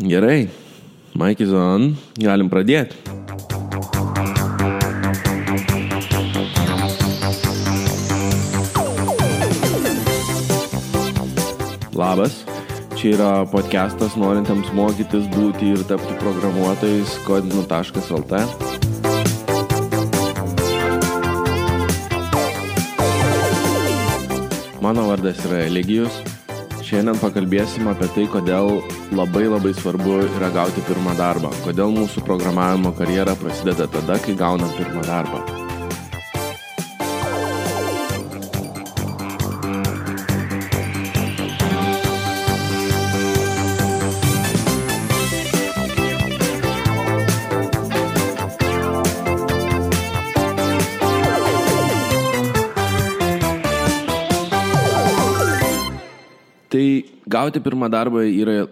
Gerai, Maikis on, galim pradėti. Labas, čia yra podcastas norintiems mokytis būti ir tapti programuotojais kodinu.lt. Mano vardas yra Eligijus. Šiandien pakalbėsim apie tai, kodėl labai labai svarbu yra gauti pirmą darbą. Kodėl mūsų programavimo karjera prasideda tada, kai gaunam pirmą darbą. Gauti pirmą darbą yra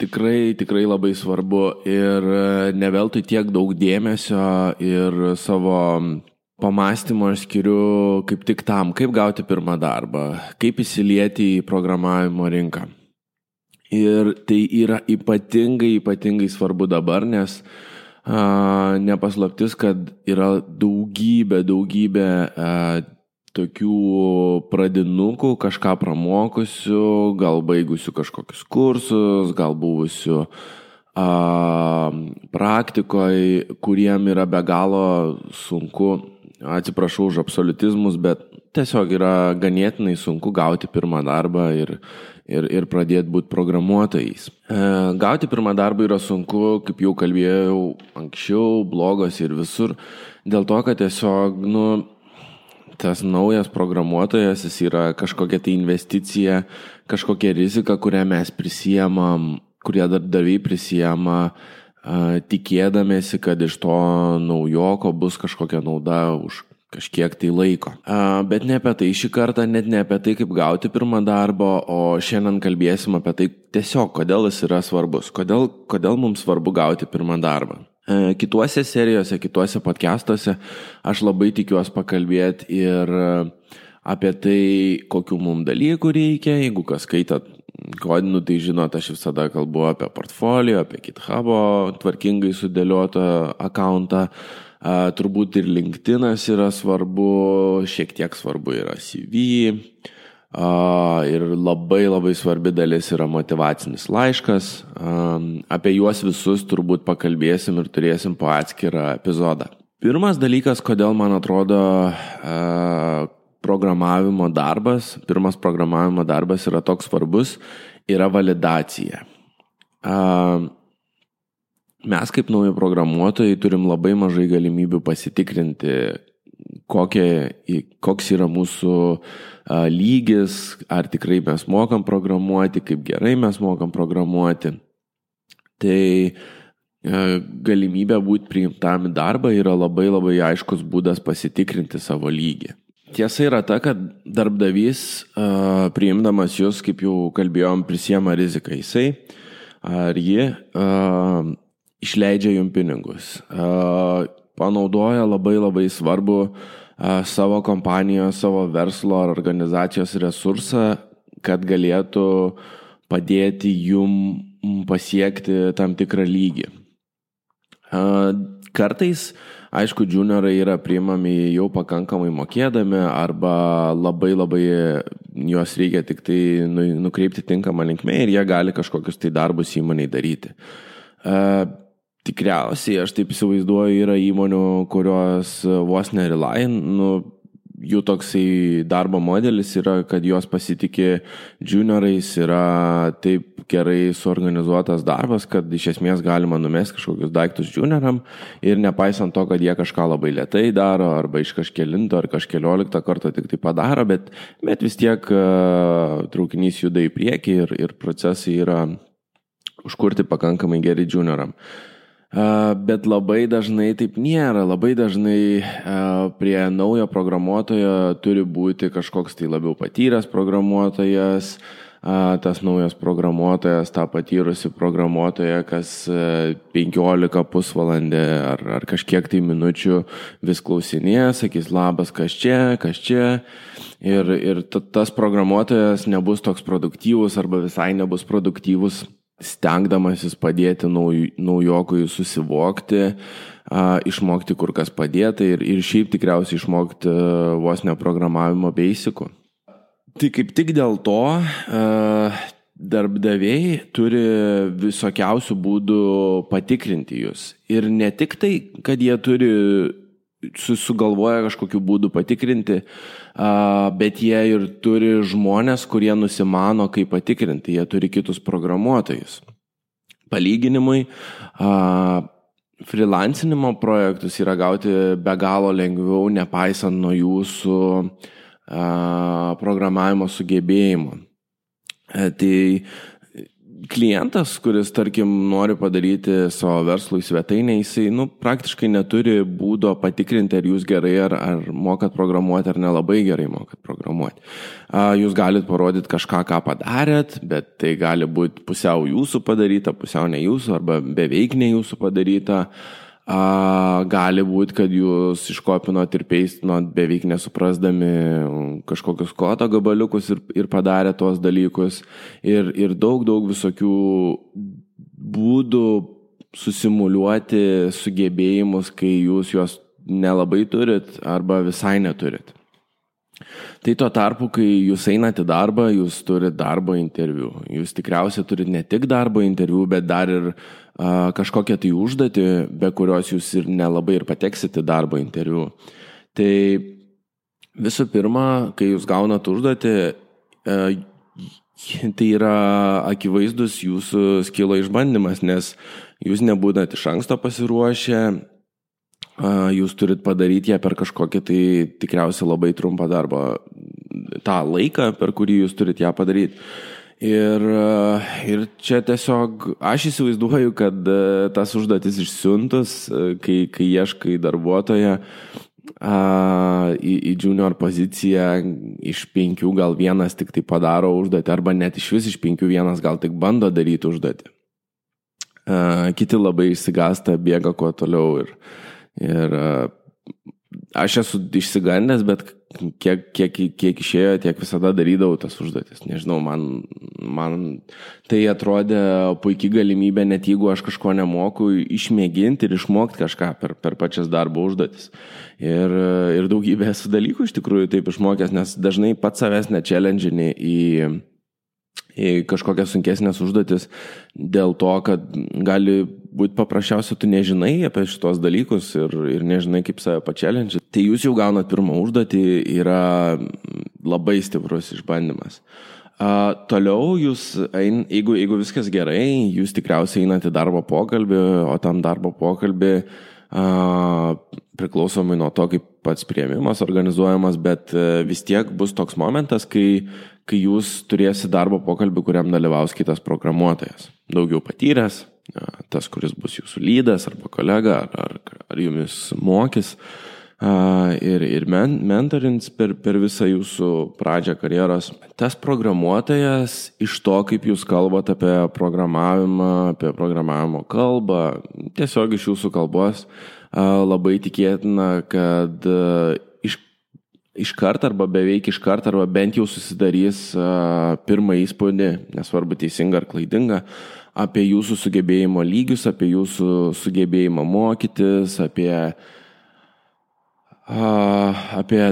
tikrai, tikrai labai svarbu ir neveltui tiek daug dėmesio ir savo pamastymo aš skiriu kaip tik tam, kaip gauti pirmą darbą, kaip įsilieti į programavimo rinką. Ir tai yra ypatingai, ypatingai svarbu dabar, nes a, nepaslaptis, kad yra daugybė, daugybė a, tokių pradinukų, kažką pramokusių, gal baigusių kažkokius kursus, gal buvusių a, praktikoje, kuriem yra be galo sunku, atsiprašau už absolutizmus, bet tiesiog yra ganėtinai sunku gauti pirmą darbą ir, ir, ir pradėti būti programuotojais. E, gauti pirmą darbą yra sunku, kaip jau kalbėjau anksčiau, blogos ir visur, dėl to, kad tiesiog, nu, tas naujas programuotojas, jis yra kažkokia tai investicija, kažkokia rizika, kurią mes prisijamam, kurie darbdaviai prisijama, tikėdamėsi, kad iš to naujoko bus kažkokia nauda už kažkiek tai laiko. Bet ne apie tai šį kartą, net ne apie tai, kaip gauti pirmą darbą, o šiandien kalbėsim apie tai tiesiog, kodėl jis yra svarbus, kodėl, kodėl mums svarbu gauti pirmą darbą. Kituose serijose, kituose podcastuose aš labai tikiuosi pakalbėti ir apie tai, kokiu mums dalykų reikia. Jeigu kas skaitot kodinų, tai žinot, aš visada kalbu apie portfolio, apie GitHub'o tvarkingai sudėliotą akantą. Turbūt ir LinkedInas yra svarbu, šiek tiek svarbu yra CV. Ir labai labai svarbi dalis yra motivacinis laiškas. Apie juos visus turbūt pakalbėsim ir turėsim po atskirą epizodą. Pirmas dalykas, kodėl man atrodo programavimo darbas, pirmas programavimo darbas yra toks svarbus, yra validacija. Mes kaip nauji programuotojai turim labai mažai galimybių pasitikrinti, kokie, koks yra mūsų lygis, ar tikrai mes mokam programuoti, kaip gerai mes mokam programuoti. Tai galimybė būti priimtam į darbą yra labai labai aiškus būdas pasitikrinti savo lygį. Tiesa yra ta, kad darbdavys priimdamas jūs, kaip jau kalbėjom, prisiema riziką jisai ar ji išleidžia jum pinigus panaudoja labai labai svarbu savo kompanijos, savo verslo ar organizacijos resursą, kad galėtų padėti jum pasiekti tam tikrą lygį. Kartais, aišku, juniorai yra priimami jau pakankamai mokėdami arba labai labai juos reikia tik tai nu, nukreipti tinkamą linkmę ir jie gali kažkokius tai darbus įmoniai daryti. Tikriausiai, aš taip įsivaizduoju, yra įmonių, kurios vos nerelain, nu, jų toksai darbo modelis yra, kad jos pasitikė juniorais, yra taip gerai suorganizuotas darbas, kad iš esmės galima numesti kažkokius daiktus junioram ir nepaisant to, kad jie kažką labai lietai daro, arba iš kažkėlinto ar kažkelioliktą kartą tik tai padaro, bet, bet vis tiek uh, traukinys juda į priekį ir, ir procesai yra užkurti pakankamai geri junioram. Uh, Bet labai dažnai taip nėra. Labai dažnai prie naujo programuotojo turi būti kažkoks tai labiau patyręs programuotojas, tas naujas programuotojas, tą patyrusi programuotoja, kas 15 pusvalandį ar, ar kažkiek tai minučių vis klausinė, sakys labas, kas čia, kas čia. Ir, ir tas programuotojas nebus toks produktyvus arba visai nebus produktyvus stengdamasis padėti nauj, naujokui susivokti, a, išmokti kur kas padėti ir, ir šiaip tikriausiai išmokti vos ne programavimo beisikų. Tai kaip tik dėl to a, darbdaviai turi visokiausių būdų patikrinti jūs. Ir ne tik tai, kad jie turi sugalvoja kažkokiu būdu patikrinti, bet jie ir turi žmonės, kurie nusimano, kaip patikrinti, jie turi kitus programuotojus. Palyginimui, freelancinimo projektus yra gauti be galo lengviau, nepaisant nuo jūsų programavimo sugebėjimo. E, tai klientas, kuris, tarkim, nori padaryti savo verslui svetainę, jisai, nu, praktiškai neturi būdo patikrinti, ar jūs gerai, ar, ar mokat programuoti, ar nelabai gerai mokat programuoti. Jūs galite parodyti kažką, ką padarėt, bet tai gali būti pusiau jūsų padaryta, pusiau ne jūsų, arba beveik ne jūsų padaryta. A, gali būti, kad jūs iškopinot ir peistinot beveik nesuprasdami kažkokius kodo gabaliukus ir, ir padarė tuos dalykus. Ir, ir daug, daug visokių būdų susimuliuoti sugebėjimus, kai jūs juos nelabai turit arba visai neturit. Tai tuo tarpu, kai jūs einate į darbą, jūs turite darbo interviu. Jūs tikriausiai turite ne tik darbo interviu, bet dar ir a, kažkokią tai užduotį, be kurios jūs ir nelabai ir pateksite darbo interviu. Tai visų pirma, kai jūs gaunat užduotį, tai yra akivaizdus jūsų skilo išbandymas, nes jūs nebūnat iš anksto pasiruošę, jūs turit padaryti ją per kažkokį tai tikriausiai labai trumpą darbą, tą laiką, per kurį jūs turit ją padaryti. Ir, ir čia tiesiog aš įsivaizduoju, kad tas užduotis išsiuntus, kai, kai ieškai darbuotoją a, į, į junior poziciją, iš penkių gal vienas tik tai padaro užduotį, arba net iš vis iš penkių vienas gal tik bando daryti užduotį. A, kiti labai išsigasta, bėga kuo toliau ir, Ir e, aš esu išsigandęs, bet kiek, kiek, kiek išėjo, tiek visada darydavau tas užduotis. Nežinau, man, man tai atrodė puikiai galimybė, net jeigu aš kažko nemoku, išmėginti ir išmokti kažką per, per pačias darbo užduotis. Ir, ir daugybė esu dalykų iš tikrųjų taip išmokęs, nes dažnai pats savęs nečelendžini į į kažkokias sunkesnės užduotis dėl to, kad gali būti paprasčiausia, tu nežinai apie šitos dalykus ir, ir nežinai, kaip save pačelinti. Tai jūs jau gaunat pirmą užduotį, yra labai stiprus išbandymas. A, toliau jūs, ein, jeigu, jeigu viskas gerai, jūs tikriausiai einate darbo pokalbį, o tam darbo pokalbį a, priklausomai nuo to, kaip pats prieimimas organizuojamas, bet e, vis tiek bus toks momentas, kai, kai jūs turėsite darbo pokalbį, kuriam dalyvaus kitas programuotojas. Daugiau patyręs, tas, kuris bus jūsų lydas arba kolega, ar, ar, ar jumis mokys ir, ir men, mentorins per, per visą jūsų pradžią karjeros. Tas programuotojas iš to, kaip jūs kalbate apie programavimą, apie programavimo kalbą, tiesiog iš jūsų kalbos, labai tikėtina, kad iš, iš karto arba beveik iš karto arba bent jau susidarys pirmą įspūdį, nesvarbu teisinga ar klaidinga, apie jūsų sugebėjimo lygius, apie jūsų sugebėjimą mokytis, apie, apie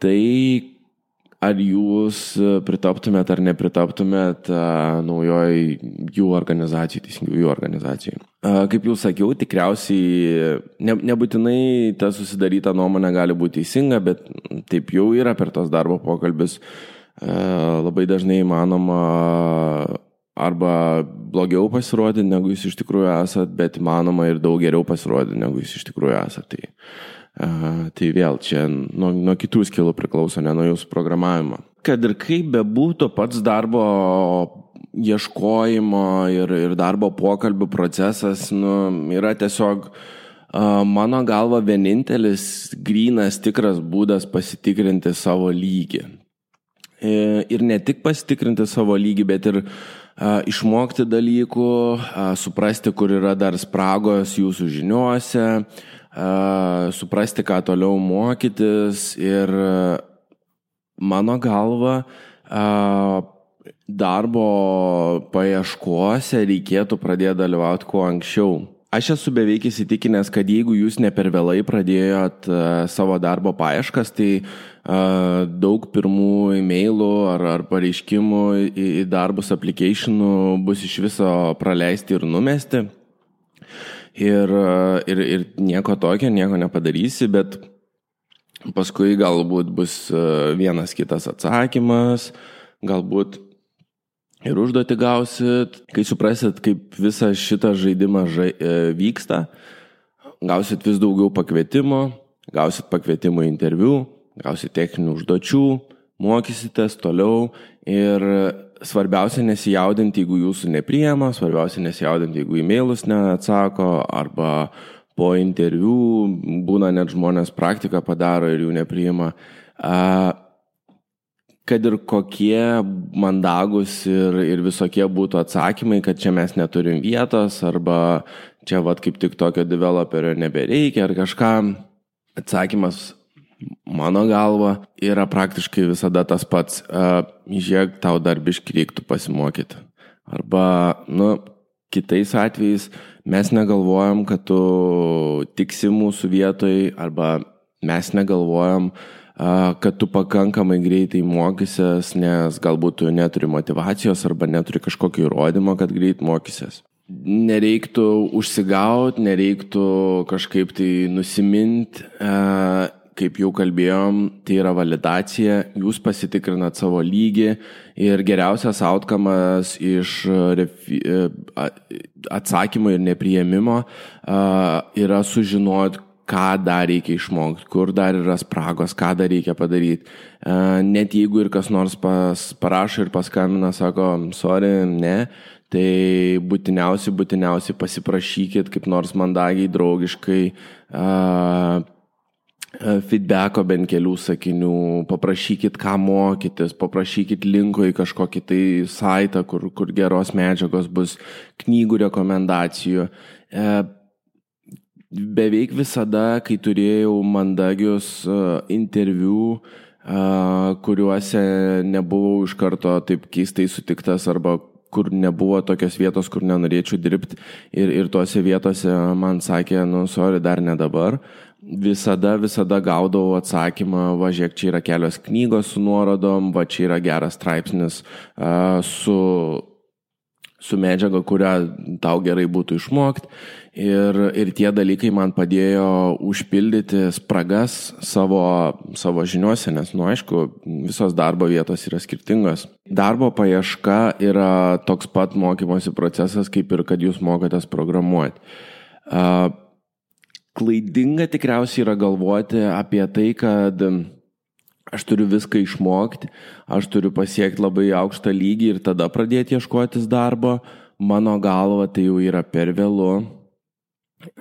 tai, ar jūs pritaptumėt ar nepritaptumėt naujoj jų organizacijai, teisingiau jų organizacijai. Kaip jau sakiau, tikriausiai ne, nebūtinai ta susidaryta nuomonė gali būti teisinga, bet taip jau yra per tos darbo pokalbis. Labai dažnai įmanoma arba blogiau pasirodyti, negu jūs iš tikrųjų esat, bet įmanoma ir daug geriau pasirodyti, negu jūs iš tikrųjų esat. Tai Tai vėl čia nuo, nuo kitų skilų priklauso, ne nuo jūsų programavimo. Kad ir kaip bebūtų pats darbo ieškojimo ir, ir darbo pokalbių procesas nu, yra tiesiog mano galva vienintelis grynas tikras būdas pasitikrinti savo lygį. E, ir ne tik pasitikrinti savo lygį, bet ir a, išmokti dalykų, a, suprasti, kur yra dar spragos jūsų žiniuose, suprasti, ką toliau mokytis ir mano galva darbo paieškose reikėtų pradėti dalyvauti kuo anksčiau. Aš esu beveik įsitikinęs, kad jeigu jūs ne per vėlai pradėjot savo darbo paieškas, tai daug pirmų e-mailų ar, ar pareiškimų į, darbus applicationų bus iš viso praleisti ir numesti. Ir, ir, ir nieko tokio, nieko nepadarysi, bet paskui galbūt bus uh, vienas kitas atsakymas, galbūt ir užduoti gausit, kai suprasit, kaip visas šitas žaidimas žai, e, vyksta, gausit vis daugiau pakvietimų, gausit pakvietimų į interviu, gausit techninių užduočių, mokysitės toliau ir svarbiausia nesijaudinti, jeigu jūsų nepriema, svarbiausia nesijaudinti, jeigu e-mailus neatsako arba po interviu būna net žmonės praktiką padaro ir jų nepriima. Kad ir kokie mandagus ir, ir visokie būtų atsakymai, kad čia mes neturim vietos arba čia vad kaip tik tokio developerio nebereikia ar kažką, atsakymas mano galva yra praktiškai visada tas pats. Uh, žiūrėk, tau dar biški reiktų pasimokyti. Arba, nu, kitais atvejais mes negalvojam, kad tu tiksi mūsų vietoj arba mes negalvojam, uh, kad tu pakankamai greitai mokysies, nes galbūt tu neturi motivacijos arba neturi kažkokio įrodymo, kad greit mokysies. Nereiktų užsigauti, nereiktų kažkaip tai nusiminti, kaip jau kalbėjom, tai yra validacija, jūs pasitikrinat savo lygį ir geriausias outcomas iš atsakymo ir nepriėmimo yra sužinoti, ką dar reikia išmokti, kur dar yra spragos, ką dar reikia padaryti. Net jeigu ir kas nors pas, parašo ir paskambina, sako, sorry, ne, tai būtiniausiai, būtiniausiai pasiprašykit kaip nors mandagiai, draugiškai. Uh, feedbacko bent kelių sakinių, paprašykit, ką mokytis, paprašykit linko į kažkokį tai saitą, kur, kur geros medžiagos bus, knygų rekomendacijų. Beveik visada, kai turėjau mandagius uh, interviu, uh, kuriuose nebuvau iš karto taip keistai sutiktas arba kur nebuvo tokios vietos, kur nenorėčiau dirbti ir, ir tuose vietose man sakė, nu, sorry, dar ne dabar. Visada, visada gaudavau atsakymą, važiuok, čia yra kelios knygos su nuorodom, va čia yra geras straipsnis uh, su su medžiaga, kurią tau gerai būtų išmokti. Ir, ir tie dalykai man padėjo užpildyti spragas savo, savo žiniuose, nes, nu, aišku, visos darbo vietos yra skirtingos. Darbo paieška yra toks pat mokymosi procesas, kaip ir kad jūs mokotės programuoti. Uh, klaidinga tikriausiai yra galvoti apie tai, kad aš turiu viską išmokti, aš turiu pasiekti labai aukštą lygį ir tada pradėti ieškotis darbo, mano galva tai jau yra per vėlu.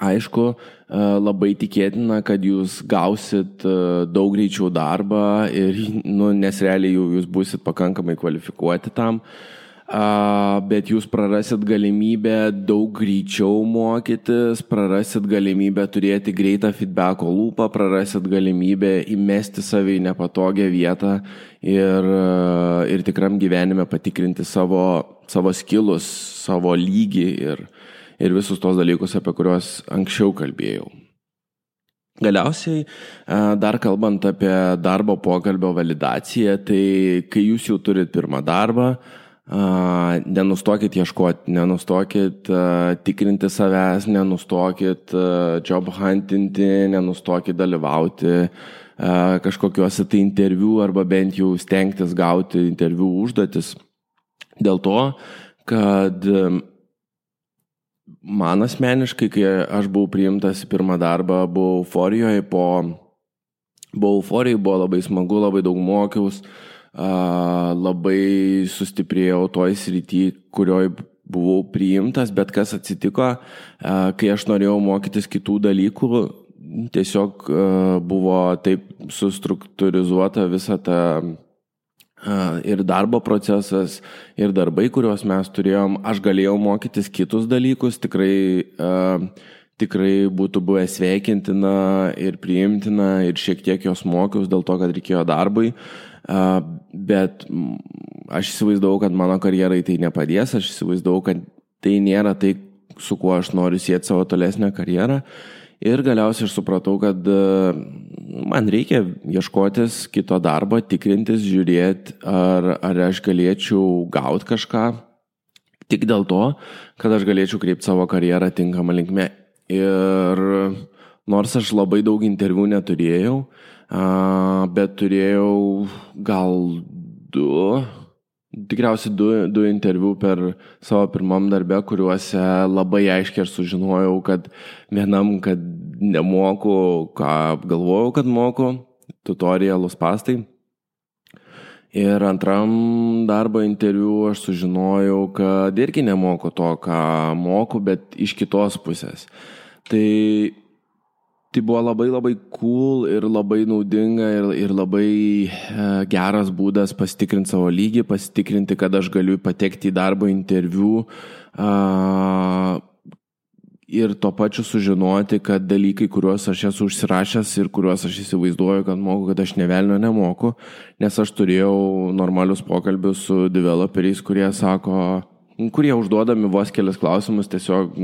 Aišku, e, labai tikėtina, kad jūs gausit e, daug greičiau darbą ir, nu, nes realiai jau jūs busit pakankamai kvalifikuoti tam. Uh, bet jūs prarasit galimybę daug greičiau mokytis, prarasit galimybę turėti greitą feedbacko lūpą, prarasit galimybę įmesti save į nepatogią vietą ir, ir tikram gyvenime patikrinti savo, savo skilus, savo lygį ir, ir visus tos dalykus, apie kuriuos anksčiau kalbėjau. Galiausiai, dar kalbant apie darbo pokalbio validaciją, tai kai jūs jau turit pirmą darbą, Uh, nenustokit ieškoti, nenustokit uh, tikrinti savęs, nenustokit uh, job huntinti, nenustokit dalyvauti kažkokiuose tai interviu arba bent jau stengtis gauti interviu užduotis. Dėl to, kad man asmeniškai, kai aš buvau priimtas į pirmą darbą, buvau euforijoje, po buvau euforijoje, buvo labai smagu, labai daug mokiaus. Labai sustiprėjau toj srity, kurioj buvau priimtas, bet kas atsitiko, kai aš norėjau mokytis kitų dalykų, tiesiog buvo taip sustruktūrizuota visa ta ir darbo procesas, ir darbai, kuriuos mes turėjom, aš galėjau mokytis kitus dalykus, tikrai, tikrai būtų buvę sveikintina ir priimtina ir šiek tiek jos mokiaus dėl to, kad reikėjo darbui bet aš įsivaizdavau, kad mano karjerai tai nepadės, aš įsivaizdavau, kad tai nėra tai, su kuo aš noriu sėti savo tolesnę karjerą. Ir galiausiai aš supratau, kad e, man reikia ieškotis kito darbo, tikrintis, žiūrėti, ar, ar aš galėčiau gauti kažką tik dėl to, kad aš galėčiau kreipti savo karjerą tinkamą linkme. Ir nors aš labai daug interviu neturėjau, bet turėjau gal du, tikriausiai du, du interviu per savo pirmam darbę, kuriuose labai aiškiai aš sužinojau, kad vienam, kad nemoku, ką galvojau, kad moku, tutorialus pastai. Ir antram darbo interviu aš sužinojau, kad irgi nemoku to, ką moku, bet iš kitos pusės. Tai Tai buvo labai labai cool ir labai naudinga ir, ir labai e, geras būdas pasitikrinti savo lygį, pasitikrinti, kad aš galiu patekti į darbo interviu ir to pačiu sužinoti, kad dalykai, kuriuos aš esu užsirašęs ir kuriuos aš įsivaizduoju, kad moku, kad aš nevelnio nemoku, nes aš turėjau normalius pokalbius su developeriais, kurie sako, kurie užduodami vos kelias klausimus tiesiog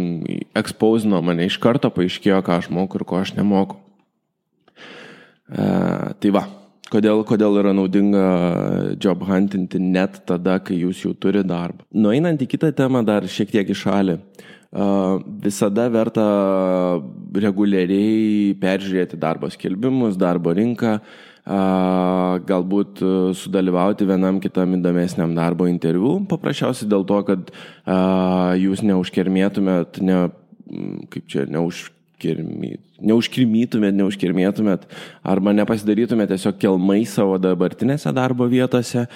ekspausino mane iš karto, paaiškėjo, ką aš moku ir ko aš nemoku. E, tai va, kodėl, kodėl yra naudinga job huntinti net tada, kai jūs jau turi darbą. Nueinant į kitą temą dar šiek tiek į šalį. Uh, visada verta reguliariai peržiūrėti darbo skelbimus, darbo rinką, galbūt e, sudalyvauti vienam kitam įdomesniam darbo interviu, paprasčiausiai dėl to, kad jūs neužkermėtumėt, ne, kaip čia, neužkermėtumėt, neužkirmytumėt, neužkirmėtumėt arba nepasidarytumėt tiesiog kelmai savo dabartinėse darbo vietose,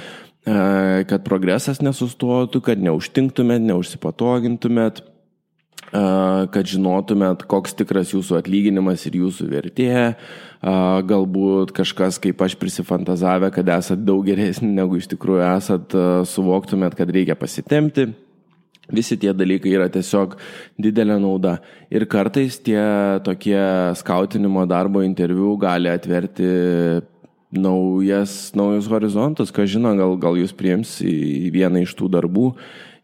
kad progresas nesustotų, kad neužtinktumėt, neužsipatogintumėt kad žinotumėt, koks tikras jūsų atlyginimas ir jūsų vertė. Galbūt kažkas, kaip aš prisifantazavę, kad esat daug geresni negu iš tikrųjų esat, suvoktumėt, kad reikia pasitemti. Visi tie dalykai yra tiesiog didelė nauda. Ir kartais tie tokie skautinimo darbo interviu gali atverti naujas, naujus horizontus, ką žino, gal, gal jūs priems į vieną iš tų darbų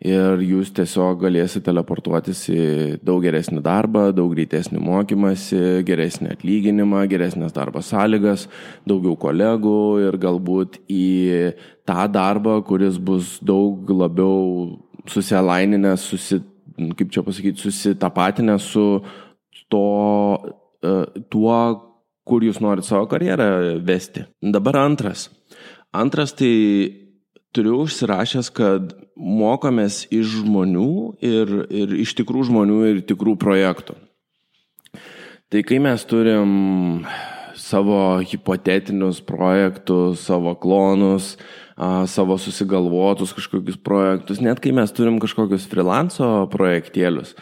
ir jūs tiesiog galėsite teleportuotis į daug geresnį darbą, daug greitesnį mokymasi, geresnį atlyginimą, geresnės darbo sąlygas, daugiau kolegų ir galbūt į tą darbą, kuris bus daug labiau susialaininęs, susi, kaip čia pasakyti, susitapatinęs su to, e, tuo, kur jūs norite savo karjerą vesti. Dabar antras. Antras tai turiu užsirašęs, kad mokomės iš žmonių ir, ir iš tikrų žmonių ir tikrų projektų. Tai kai mes turim savo hipotetinius projektus, savo klonus, savo susigalvotus kažkokius projektus, net kai mes turim kažkokius freelanco projektėlius,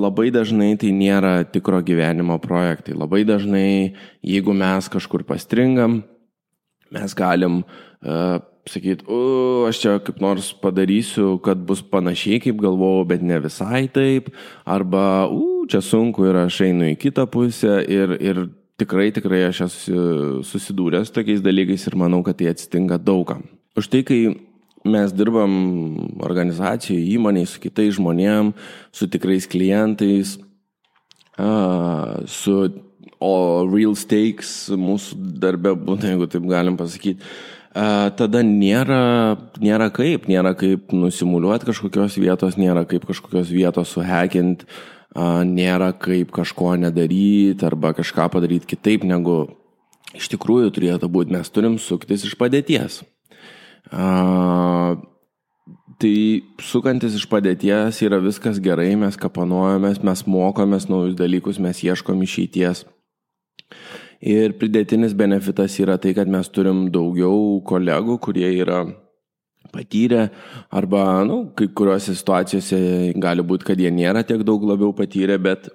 labai dažnai tai nėra tikro gyvenimo projektai. Labai dažnai, jeigu mes kažkur pastringam, mes galim sakyti, o aš čia kaip nors padarysiu, kad bus panašiai, kaip galvojau, bet ne visai taip, arba, u, čia sunku ir aš einu į kitą pusę ir, ir tikrai, tikrai aš esu susidūręs tokiais dalykais ir manau, kad tai atsitinka daugam. Už tai, kai mes dirbam organizacijoje, įmonėje, su kitais žmonėm, su tikrais klientais, su, o real stakes mūsų darbe būna, jeigu taip galim pasakyti, tada nėra, nėra kaip, nėra kaip nusimuliuoti kažkokios vietos, nėra kaip kažkokios vietos suhekint, nėra kaip kažko nedaryti arba kažką padaryti kitaip, negu iš tikrųjų turėtų būti. Mes turim suktis iš padėties. Tai sukantis iš padėties yra viskas gerai, mes kapanuojamės, mes mokomės naujus dalykus, mes ieškom išeities. Ir pridėtinis benefitas yra tai, kad mes turim daugiau kolegų, kurie yra patyrę arba, na, nu, kai kuriuose situacijose gali būti, kad jie nėra tiek daug labiau patyrę, bet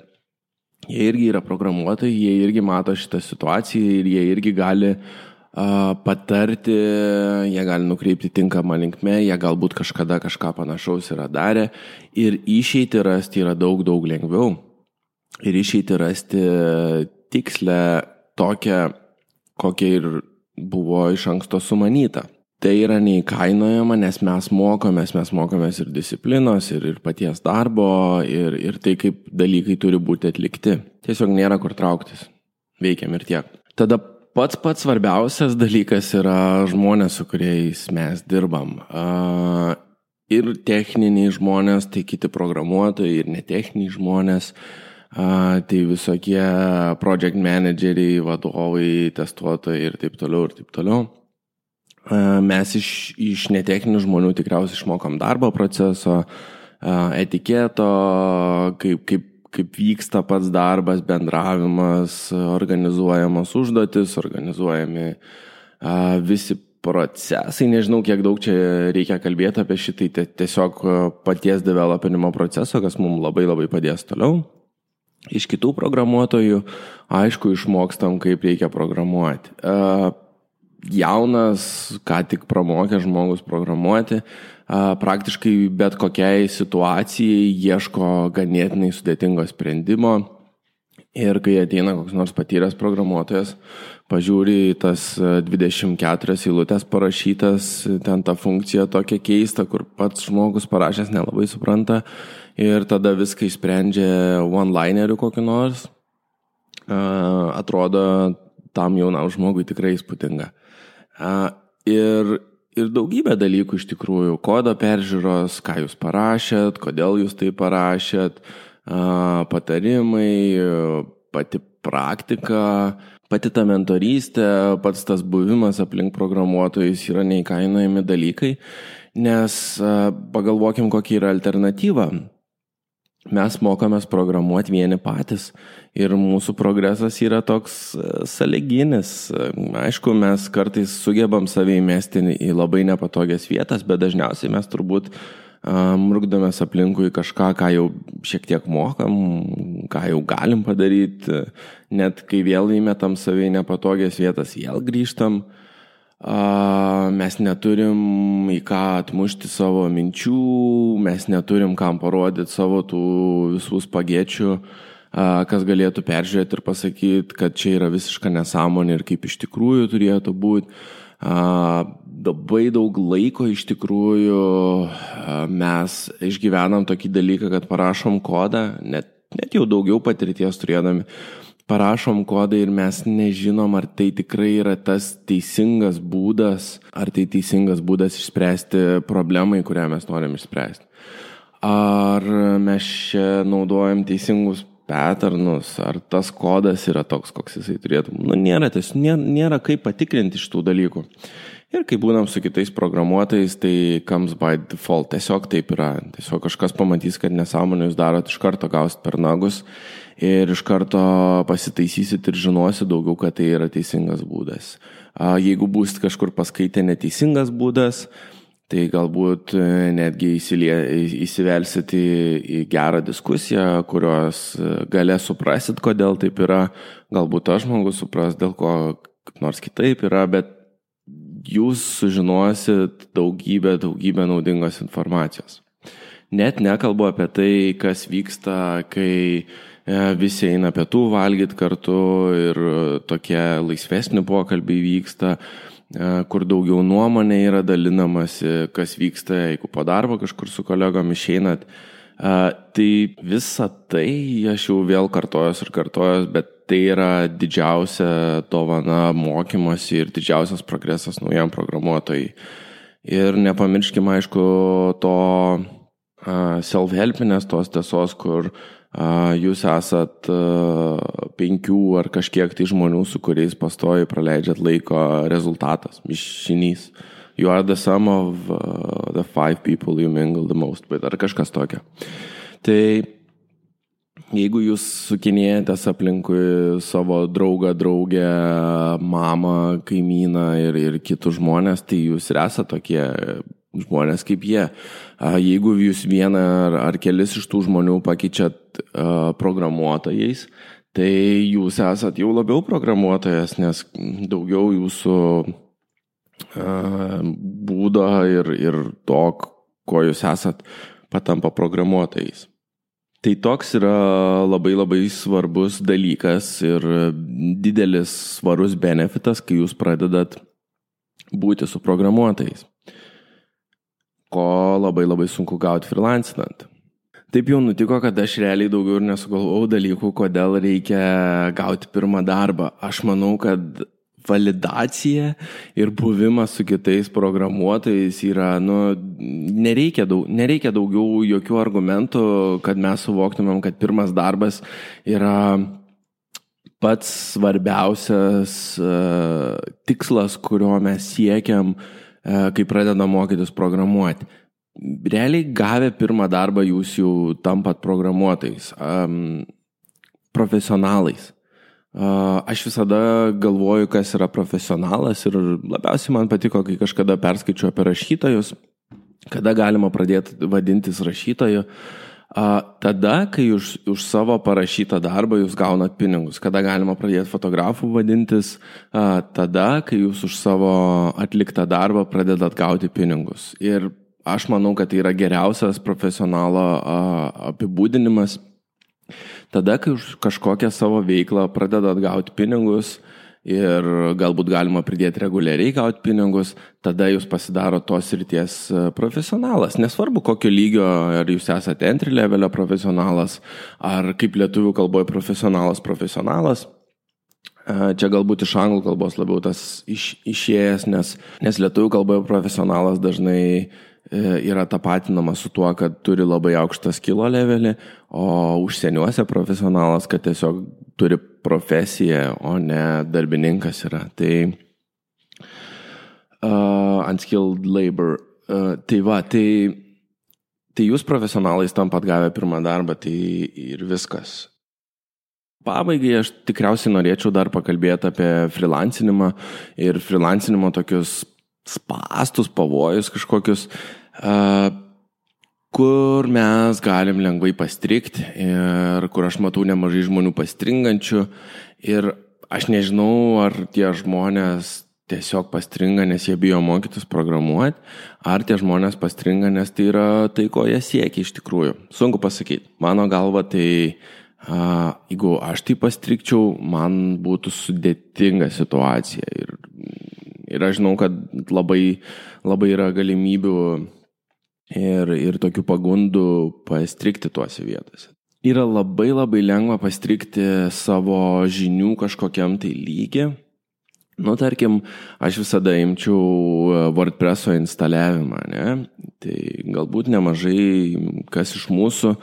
jie irgi yra programuotojai, jie irgi mato šitą situaciją ir jie irgi gali uh, patarti, jie gali nukreipti tinkamą linkmę, jie galbūt kažkada kažką panašaus yra darę ir išeiti rasti yra daug, daug lengviau. Ir išeiti rasti tikslę tokią, kokia ir buvo iš anksto sumanyta. tai yra neįkainojama, nes mes mokomės, mes mokomės ir disciplinos, ir, ir paties darbo, ir, ir tai, kaip dalykai turi būti atlikti. Tiesiog nėra kur trauktis. Veikiam ir tiek. Tada pats pats svarbiausias dalykas yra žmonės, su kuriais mes dirbam. Ir techniniai žmonės, tai kiti programuotojai, ir netechniniai žmonės. Tai visokie project manageriai, vadovai, testuotojai ir taip toliau, ir taip toliau. Mes iš, iš netechninių žmonių tikriausiai išmokom darbo proceso, etiketo, kaip, kaip, kaip vyksta pats darbas, bendravimas, organizuojamos užduotis, organizuojami visi procesai. Nežinau, kiek daug čia reikia kalbėti apie šitai, tiesiog paties developinimo proceso, kas mums labai labai padės toliau. Iš kitų programuotojų, aišku, išmokstam, kaip reikia programuoti jaunas, ką tik pramokęs žmogus programuoti, praktiškai bet kokiai situacijai ieško ganėtinai sudėtingo sprendimo. Ir kai ateina koks nors patyręs programuotojas, pažiūri tas 24 eilutės parašytas, ten ta funkcija tokia keista, kur pats žmogus parašęs nelabai supranta ir tada viską išsprendžia one-lineriu kokiu nors, atrodo tam jaunam žmogui tikrai įspūdinga. Ir, ir daugybė dalykų iš tikrųjų. Kodo peržiūros, ką jūs parašėt, kodėl jūs tai parašėt, patarimai, pati praktika, pati ta mentorystė, pats tas buvimas aplink programuotojus yra neįkainojami dalykai, nes pagalvokim, kokia yra alternatyva mes mokomės programuoti vieni patys ir mūsų progresas yra toks e, saliginis. Aišku, mes kartais sugebam save įmesti į labai nepatogias vietas, bet dažniausiai mes turbūt murgdomės aplinkui kažką, ką jau šiek tiek mokam, ką jau galim padaryti, net kai vėl įmetam save į nepatogias vietas, vėl grįžtam. Mes neturim į ką atmušti savo minčių, mes neturim kam parodyti savo tų visų spagečių, kas galėtų peržiūrėti ir pasakyti, kad čia yra visiška nesąmonė ir kaip iš tikrųjų turėtų būti. Labai daug laiko iš tikrųjų mes išgyvenam tokį dalyką, kad parašom kodą, net, net jau daugiau patirties turėdami, parašom kodą ir mes nežinom, ar tai tikrai yra tas teisingas būdas, ar tai teisingas būdas išspręsti problemai, kurią mes norim išspręsti. Ar mes čia naudojam teisingus patternus, ar tas kodas yra toks, koks jisai turėtų. Nu, nėra, ties, nėra, nėra kaip patikrinti šitų dalykų. Ir kai būnam su kitais programuotojais, tai comes by default. Tiesiog taip yra. Tiesiog kažkas pamatys, kad nesąmonę jūs darot, iš karto gausit per nagus ir iš karto pasitaisysit ir žinosit daugiau, kad tai yra teisingas būdas. Jeigu būsit kažkur paskaitę neteisingas būdas, tai galbūt e, netgi įsilie, įsivelsit į, į gerą diskusiją, kurios e, gale suprasit, kodėl taip yra. Galbūt tas žmogus supras, dėl ko nors kitaip yra, bet jūs sužinosit daugybę, daugybę naudingos informacijos. Net nekalbu apie tai, kas vyksta, kai e, visi eina pietų valgyti kartu ir tokie laisvesni pokalbiai vyksta, e, kur daugiau nuomonė yra dalinamasi, kas vyksta, jeigu po darbo kažkur su kolegom išeinat. E, tai visa tai aš jau vėl kartojos ir kartojos, bet tai yra didžiausia dovana mokymosi ir didžiausias progresas naujam programuotojai. Ir nepamirškime, aišku, to self-helpinės, tos tiesos, kur jūs esat penkių ar kažkiek tai žmonių, su kuriais pastoji praleidžiat laiko rezultatas, mišinys. You are the sum of uh, the five people you mingle the most with, ar kažkas tokio. Tai Jeigu jūs sukinėjatės aplinkui savo draugą, draugę, mamą, kaimyną ir, ir kitus žmonės, tai jūs ir esate tokie žmonės kaip jie. Jeigu jūs vieną ar, ar kelis iš tų žmonių pakeičiat programuotojais, tai jūs esat jau labiau programuotojas, nes daugiau jūsų būdo ir, ir to, ko jūs esat, patampa programuotojais. Tai toks yra labai labai svarbus dalykas ir didelis svarus benefitas, kai jūs pradedat būti su programuotojais, ko labai labai sunku gauti freelancinant. Taip jau nutiko, kad aš realiai daugiau ir nesugalvojau dalykų, kodėl reikia gauti pirmą darbą. Aš manau, kad validacija ir buvimas su kitais programuotojais yra, nu, nereikia, daug, nereikia daugiau jokių argumentų, kad mes suvoktumėm, kad pirmas darbas yra pats svarbiausias uh, tikslas, kurio mes siekiam, uh, kai pradedam mokytis programuoti realiai gavę pirmą darbą jūs jau tampat programuotojais, um, profesionalais. Uh, aš visada galvoju, kas yra profesionalas ir labiausiai man patiko, kai kažkada perskaičiu apie rašytojus, kada galima pradėti vadintis rašytoju. Uh, tada, kai už, už savo parašytą darbą jūs gaunat pinigus, kada galima pradėti fotografų vadintis, tada, kai jūs už savo atliktą darbą pradedat gauti pinigus. Ir aš manau, kad tai yra geriausias profesionalo apibūdinimas. Tada, kai už kažkokią savo veiklą pradedat gauti pinigus ir galbūt galima pridėti reguliariai gauti pinigus, tada jūs pasidaro tos ryties profesionalas. Nesvarbu, kokio lygio, ar jūs esate entry levelio profesionalas, ar kaip lietuvių kalboje profesionalas profesionalas. Čia galbūt iš anglų kalbos labiau tas iš, išėjęs, nes, nes lietuvių kalboje profesionalas dažnai E, yra tapatinama su tuo, kad turi labai aukštą skilo levelį, o užsieniuose profesionalas, kad tiesiog turi profesiją, o ne darbininkas yra. Tai uh, unskilled labor. Uh, tai va, tai, tai jūs profesionalais tampat gavę pirmą darbą, tai ir viskas. Pabaigai aš tikriausiai norėčiau dar pakalbėti apie freelancinimą ir freelancinimo tokius spastus, pavojus kažkokius. Uh, kur mes galim lengvai pastrikti ir kur aš matau nemažai žmonių pastringančių ir aš nežinau, ar tie žmonės tiesiog pastringa, nes jie bijo mokytis programuoti, ar tie žmonės pastringa, nes tai yra tai, ko jie siekia iš tikrųjų. Sunku pasakyti. Mano galva tai, a, jeigu aš tai pastrikčiau, man būtų sudėtinga situacija. Ir, ir aš žinau, kad labai, labai yra galimybių ir, ir tokių pagundų pastrikti tuose vietose. Yra labai labai lengva pastrikti savo žinių kažkokiam tai lygiai. Nu, tarkim, aš visada imčiau e, WordPress'o instaliavimą, ne? Tai galbūt nemažai kas iš mūsų a,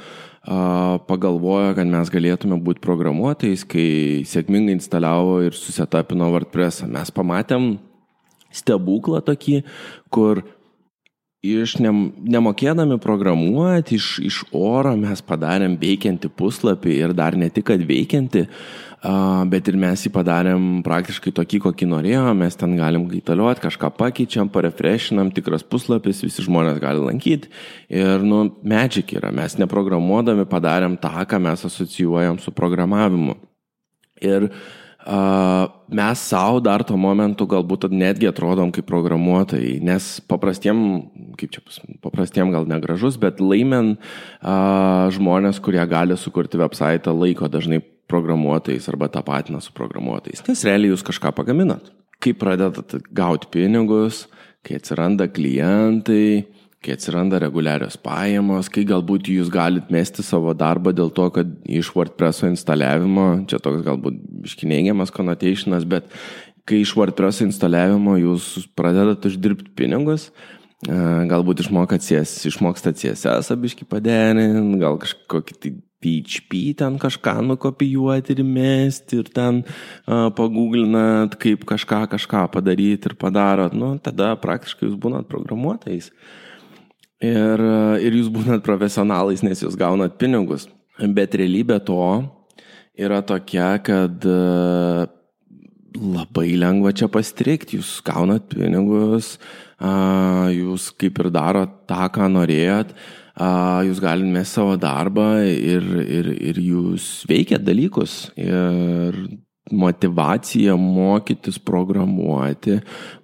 pagalvojo, kad mes galėtume būti programuotojais, kai sėkmingai instaliavo ir susetapino WordPress'ą. Mes pamatėm stebuklą tokį, kur iš ne, nemokėdami programuoti, iš, iš oro mes padarėm veikiantį puslapį ir dar ne tik, kad veikiantį, bet ir mes jį padarėm praktiškai tokį, kokį norėjom, mes ten galim gaitaliuoti, kažką pakeičiam, parefreshinam, tikras puslapis, visi žmonės gali lankyti ir, nu, magic yra, mes neprogramuodami padarėm tą, ką mes asocijuojam su programavimu. Ir uh, mes savo dar tuo momentu galbūt netgi atrodom kaip programuotojai, nes paprastiem, kaip čia paprastiem gal negražus, bet laimen žmonės, kurie gali sukurti website, laiko dažnai programuotojais arba tapatina su programuotojais, nes realiai jūs kažką pagaminat. Kai pradedat gauti pinigus, kai atsiranda klientai, kai atsiranda reguliarios pajamos, kai galbūt jūs galite mesti savo darbą dėl to, kad iš WordPress instaliavimo, čia toks galbūt iškinėgiamas connotationas, bet kai iš WordPress instaliavimo jūs pradedat uždirbti pinigus, galbūt išmokat CSS, išmokstat CSS abiški paderinti, gal kažkokį tai PHP ten kažką nukopijuoti ir mesti ir ten uh, paguglinat, kaip kažką kažką padaryti ir padarot, nu, tada praktiškai jūs būnat programuotojais. Uh, ir, ir jūs būnat profesionalais, nes jūs gaunat pinigus. Bet realybė to yra tokia, kad e, labai lengva čia pastrikti, jūs gaunat pinigus, jūs kaip ir darot tą, ką norėjot, jūs galite mesti savo darbą ir, ir, ir jūs veikiat dalykus. Ir motivacija mokytis programuoti,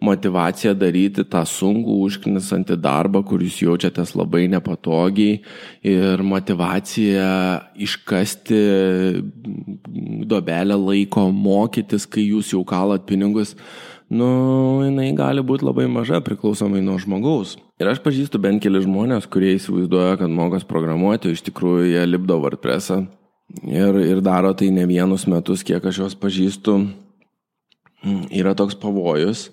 motivacija daryti tą sunkų užknisantį darbą, kur jūs jaučiatės labai nepatogiai ir motivacija iškasti dobelę laiko mokytis, kai jūs jau kalat pinigus. nu, jinai gali būti labai maža priklausomai nuo žmogaus. Ir aš pažįstu bent keli žmonės, kurie įsivaizduoja, kad mokas programuoti, iš tikrųjų jie lipdo WordPressą ir, ir daro tai ne vienus metus, kiek aš juos pažįstu. Mm, yra toks pavojus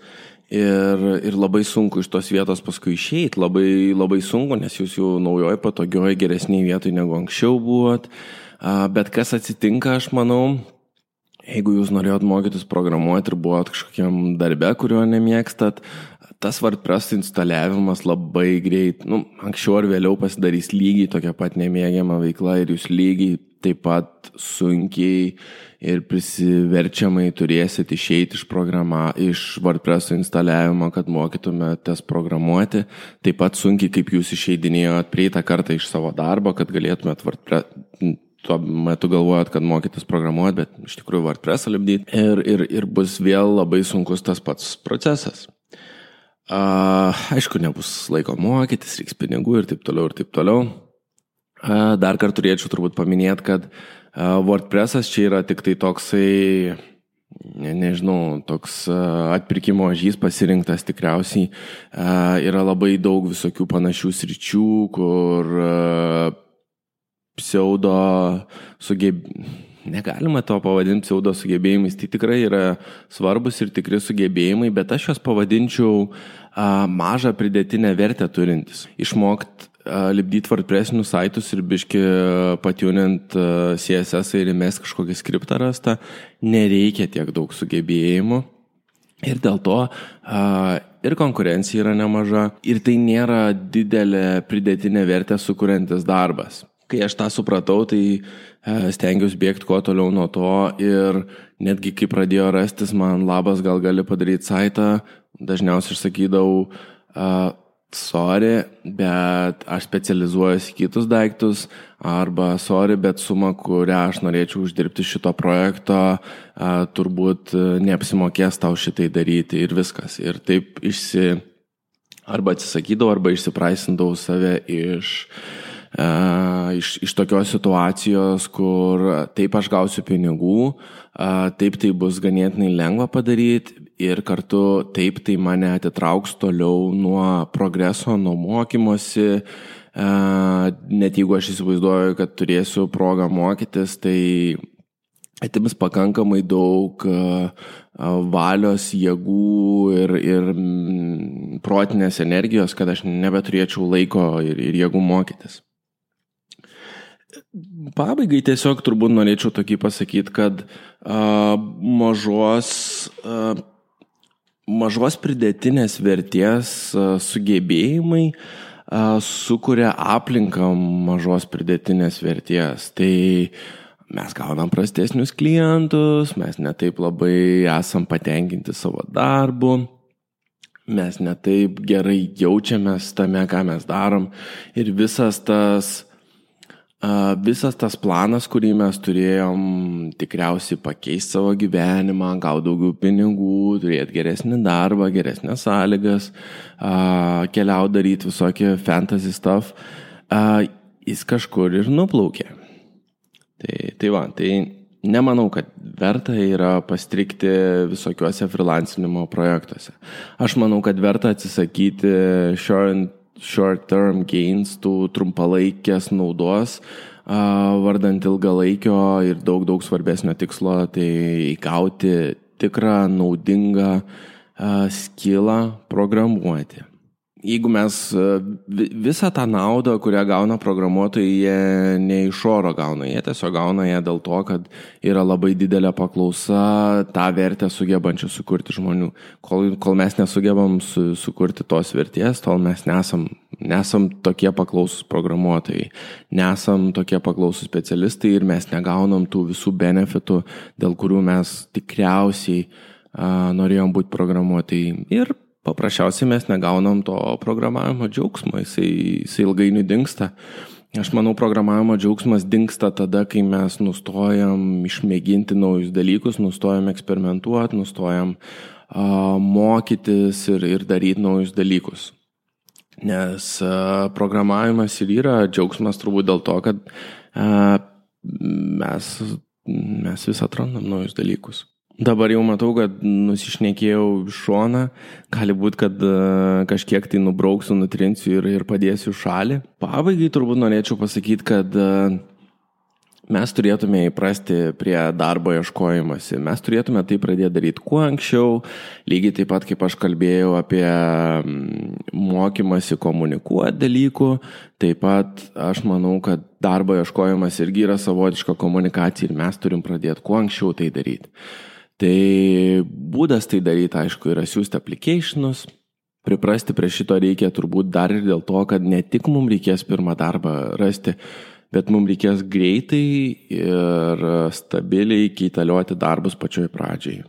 ir, ir labai sunku iš tos vietos paskui išeiti, labai, labai sunku, nes jūs jau naujoje, patogioje, geresnėje vietoje negu anksčiau buvot. Bet kas atsitinka, aš manau, jeigu jūs norėjot mokytis programuoti ir buvot kažkokiam darbe, kurio nemėgstat, tas WordPress instaliavimas labai greit, nu, anksčiau ar vėliau pasidarys lygiai tokia pat nemėgiama veikla ir jūs lygiai taip pat sunkiai ir prisiverčiamai turėsit išeiti iš, programa, iš WordPress instaliavimo, kad mokytumėtės programuoti. Taip pat sunkiai, kaip jūs išeidinėjot prieitą kartą iš savo darbo, kad galėtumėt WordPress tuo metu galvojat, kad mokytis programuoti, bet iš tikrųjų WordPress'ą lipdyti. Ir, ir, ir bus vėl labai sunkus tas pats procesas. Uh, aišku, nebus laiko mokytis, reiks pinigų ir taip toliau, ir taip toliau. Uh, dar kartą turėčiau turbūt paminėti, kad uh, WordPress'as čia yra tik tai toksai, ne, nežinau, toks uh, atpirkimo žys pasirinktas tikriausiai. Uh, yra labai daug visokių panašių sričių, kur uh, pseudo sugebėjimai. Negalima to pavadinti pseudo sugebėjimais, tai tikrai yra svarbus ir tikri sugebėjimai, bet aš juos pavadinčiau a, mažą pridėtinę vertę turintis. Išmokti lipdyti WordPress'inius saitus ir biški patjunint CSS ir įmes kažkokį skriptą rastą, nereikia tiek daug sugebėjimų. Ir dėl to a, ir konkurencija yra nemaža, ir tai nėra didelė pridėtinė vertę sukuriantis darbas kai aš tą supratau, tai stengiausi bėgti kuo toliau nuo to ir netgi kai pradėjo rastis man labas, gal gali padaryti saitą, dažniausiai aš sakydavau, uh, sorry, bet aš specializuojuosi kitus daiktus, arba sorry, bet suma, kurią aš norėčiau uždirbti šito projekto, uh, turbūt neapsimokės tau šitai daryti ir viskas. Ir taip išsi... Arba atsisakydavau, arba išsipraisindavau save iš uh, iš, iš tokios situacijos, kur taip aš gausiu pinigų, taip tai bus ganėtinai lengva padaryti ir kartu taip tai mane atitrauks toliau nuo progreso, nuo mokymosi. Net jeigu aš įsivaizduoju, kad turėsiu progą mokytis, tai atims pakankamai daug valios, jėgų ir, ir protinės energijos, kad aš nebeturėčiau laiko ir, ir jėgų mokytis. Pabaigai tiesiog turbūt norėčiau tokį pasakyti, kad a, mažos, a, mažos pridėtinės vertės a, sugebėjimai a, sukuria aplinką mažos pridėtinės vertės. Tai mes gaunam prastesnius klientus, mes netaip labai esam patenkinti savo darbu mes netaip gerai jaučiamės tame, ką mes darom ir visas tas Visas tas planas, kurį mes turėjom tikriausiai pakeisti savo gyvenimą, gauti daugiau pinigų, turėti geresnį darbą, geresnės sąlygas, keliauti daryti visokie fantasy stuff, jis kažkur ir nuplaukė. Tai, tai va, tai nemanau, kad verta yra pastrikti visokiuose freelancinimo projektuose. Aš manau, kad verta atsisakyti short short-term gains, tų trumpalaikės naudos, vardant ilgalaikio ir daug, daug svarbesnio tikslo, tai įgauti tikrą naudingą skilą programuoti jeigu mes e, visą tą naudą, kurią gauna programuotojai, jie ne iš oro gauna, jie tiesiog gauna ją dėl to, kad yra labai didelė paklausa tą vertę sugebančių sukurti žmonių. Kol, kol mes nesugebam su, sukurti tos vertės, tol mes nesam, nesam tokie paklausus programuotojai, nesam tokie paklausus specialistai ir mes negaunam tų visų benefitų, dėl kurių mes tikriausiai uh, norėjom būti programuotojai. Ir paprasčiausiai mes negaunam to programavimo džiaugsmo, jisai, jisai ilgainiui dinksta. Aš manau, programavimo džiaugsmas dinksta tada, kai mes nustojam išmėginti naujus dalykus, nustojam eksperimentuoti, nustojam uh, mokytis ir, ir daryti naujus dalykus. Nes uh, programavimas ir yra džiaugsmas turbūt dėl to, kad uh, mes, mes vis atrandam naujus dalykus. Dabar jau matau, kad nusišnekėjau iš šoną, gali būti, kad uh, kažkiek tai nubrauksiu, nutrinsiu ir, ir padėsiu šalį. Pabaigai turbūt norėčiau pasakyti, kad uh, mes turėtume įprasti prie darbo ieškojimasi. Mes turėtume tai pradėti daryti kuo anksčiau, lygiai taip pat kaip aš kalbėjau apie mm, mokymasi komunikuoti dalykų, taip pat aš manau, kad darbo ieškojimas irgi yra savotiška komunikacija ir mes turim pradėti kuo anksčiau tai daryti. Tai būdas tai daryti, aišku, yra siūsti applicationus. Priprasti prie šito reikia turbūt dar ir dėl to, kad ne tik mums reikės pirmą darbą rasti, bet mums reikės greitai ir stabiliai keitalioti darbus pačioj pradžiai.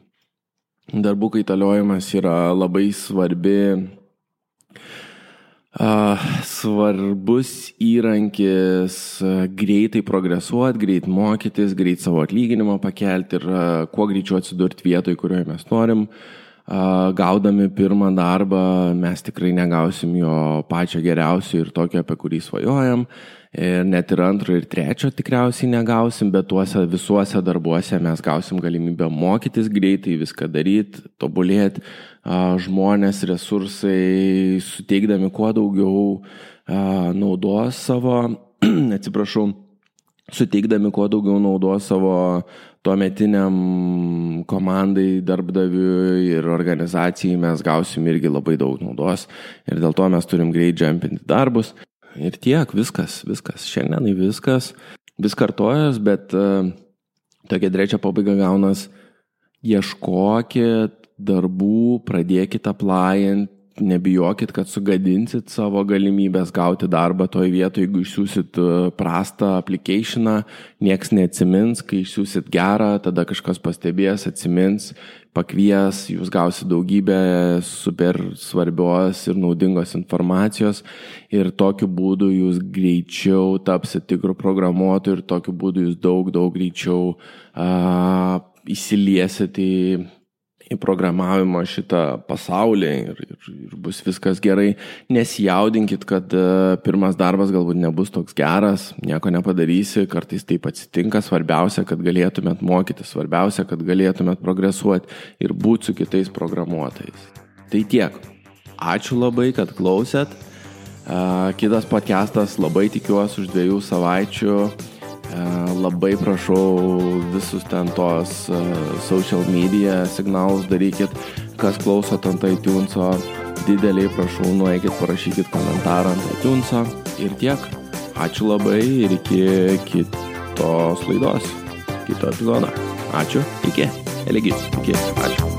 Darbų kaitaliojimas yra labai svarbi, svarbus įrankis greitai progresuoti, greit mokytis, greit savo atlyginimą pakelti ir kuo greičiau atsidurti vietoje, kurioje mes norim. Uh, gaudami pirmą darbą mes tikrai negausim jo pačio geriausio ir tokio, apie kurį svajojam. Ir net ir antro ir trečio tikriausiai negausim, bet tuose visuose darbuose mes gausim galimybę mokytis greitai, viską daryti, tobulėti, žmonės, resursai, suteikdami kuo daugiau naudos savo, atsiprašau, suteikdami kuo daugiau naudos savo tuometiniam komandai, darbdaviui ir organizacijai mes gausim irgi labai daug naudos ir dėl to mes turim greit jumpinti darbus. Ir tiek, viskas, viskas. Šiandienai viskas. Vis kartojas, bet uh, tokia trečia pabaiga gaunas. Ieškokit darbų, pradėkit aplayant, nebijokit, kad sugadinsit savo galimybės gauti darbą toje vietoje, jeigu išsiųsit e, prastą applicationą, nieks neatsimins, kai išsiųsit gerą, tada kažkas pastebės, atsimins pakvies, jūs gausite daugybę super svarbios ir naudingos informacijos ir tokiu būdu jūs greičiau tapsite tikrų programuotojų ir tokiu būdu jūs daug, daug greičiau uh, įsiliesit į į programavimo šitą pasaulį ir, ir, ir bus viskas gerai. Nesijaudinkit, kad uh, pirmas darbas galbūt nebus toks geras, nieko nepadarysi, kartais taip atsitinka, svarbiausia, kad galėtumėt mokyti, svarbiausia, kad galėtumėt progresuoti ir būti su kitais programuotojais. Tai tiek. Ačiū labai, kad klausėt. Uh, kitas podcastas labai tikiuosi už dviejų savaičių E, labai prašau visus ten tos e, social media signalus darykit, kas klausot ant iTunes'o, dideliai prašau, nueikit, parašykit komentarą ant iTunes'o ir tiek. Ačiū labai ir iki kitos laidos, kito epizodo. Ačiū, iki, eligi, iki, ačiū.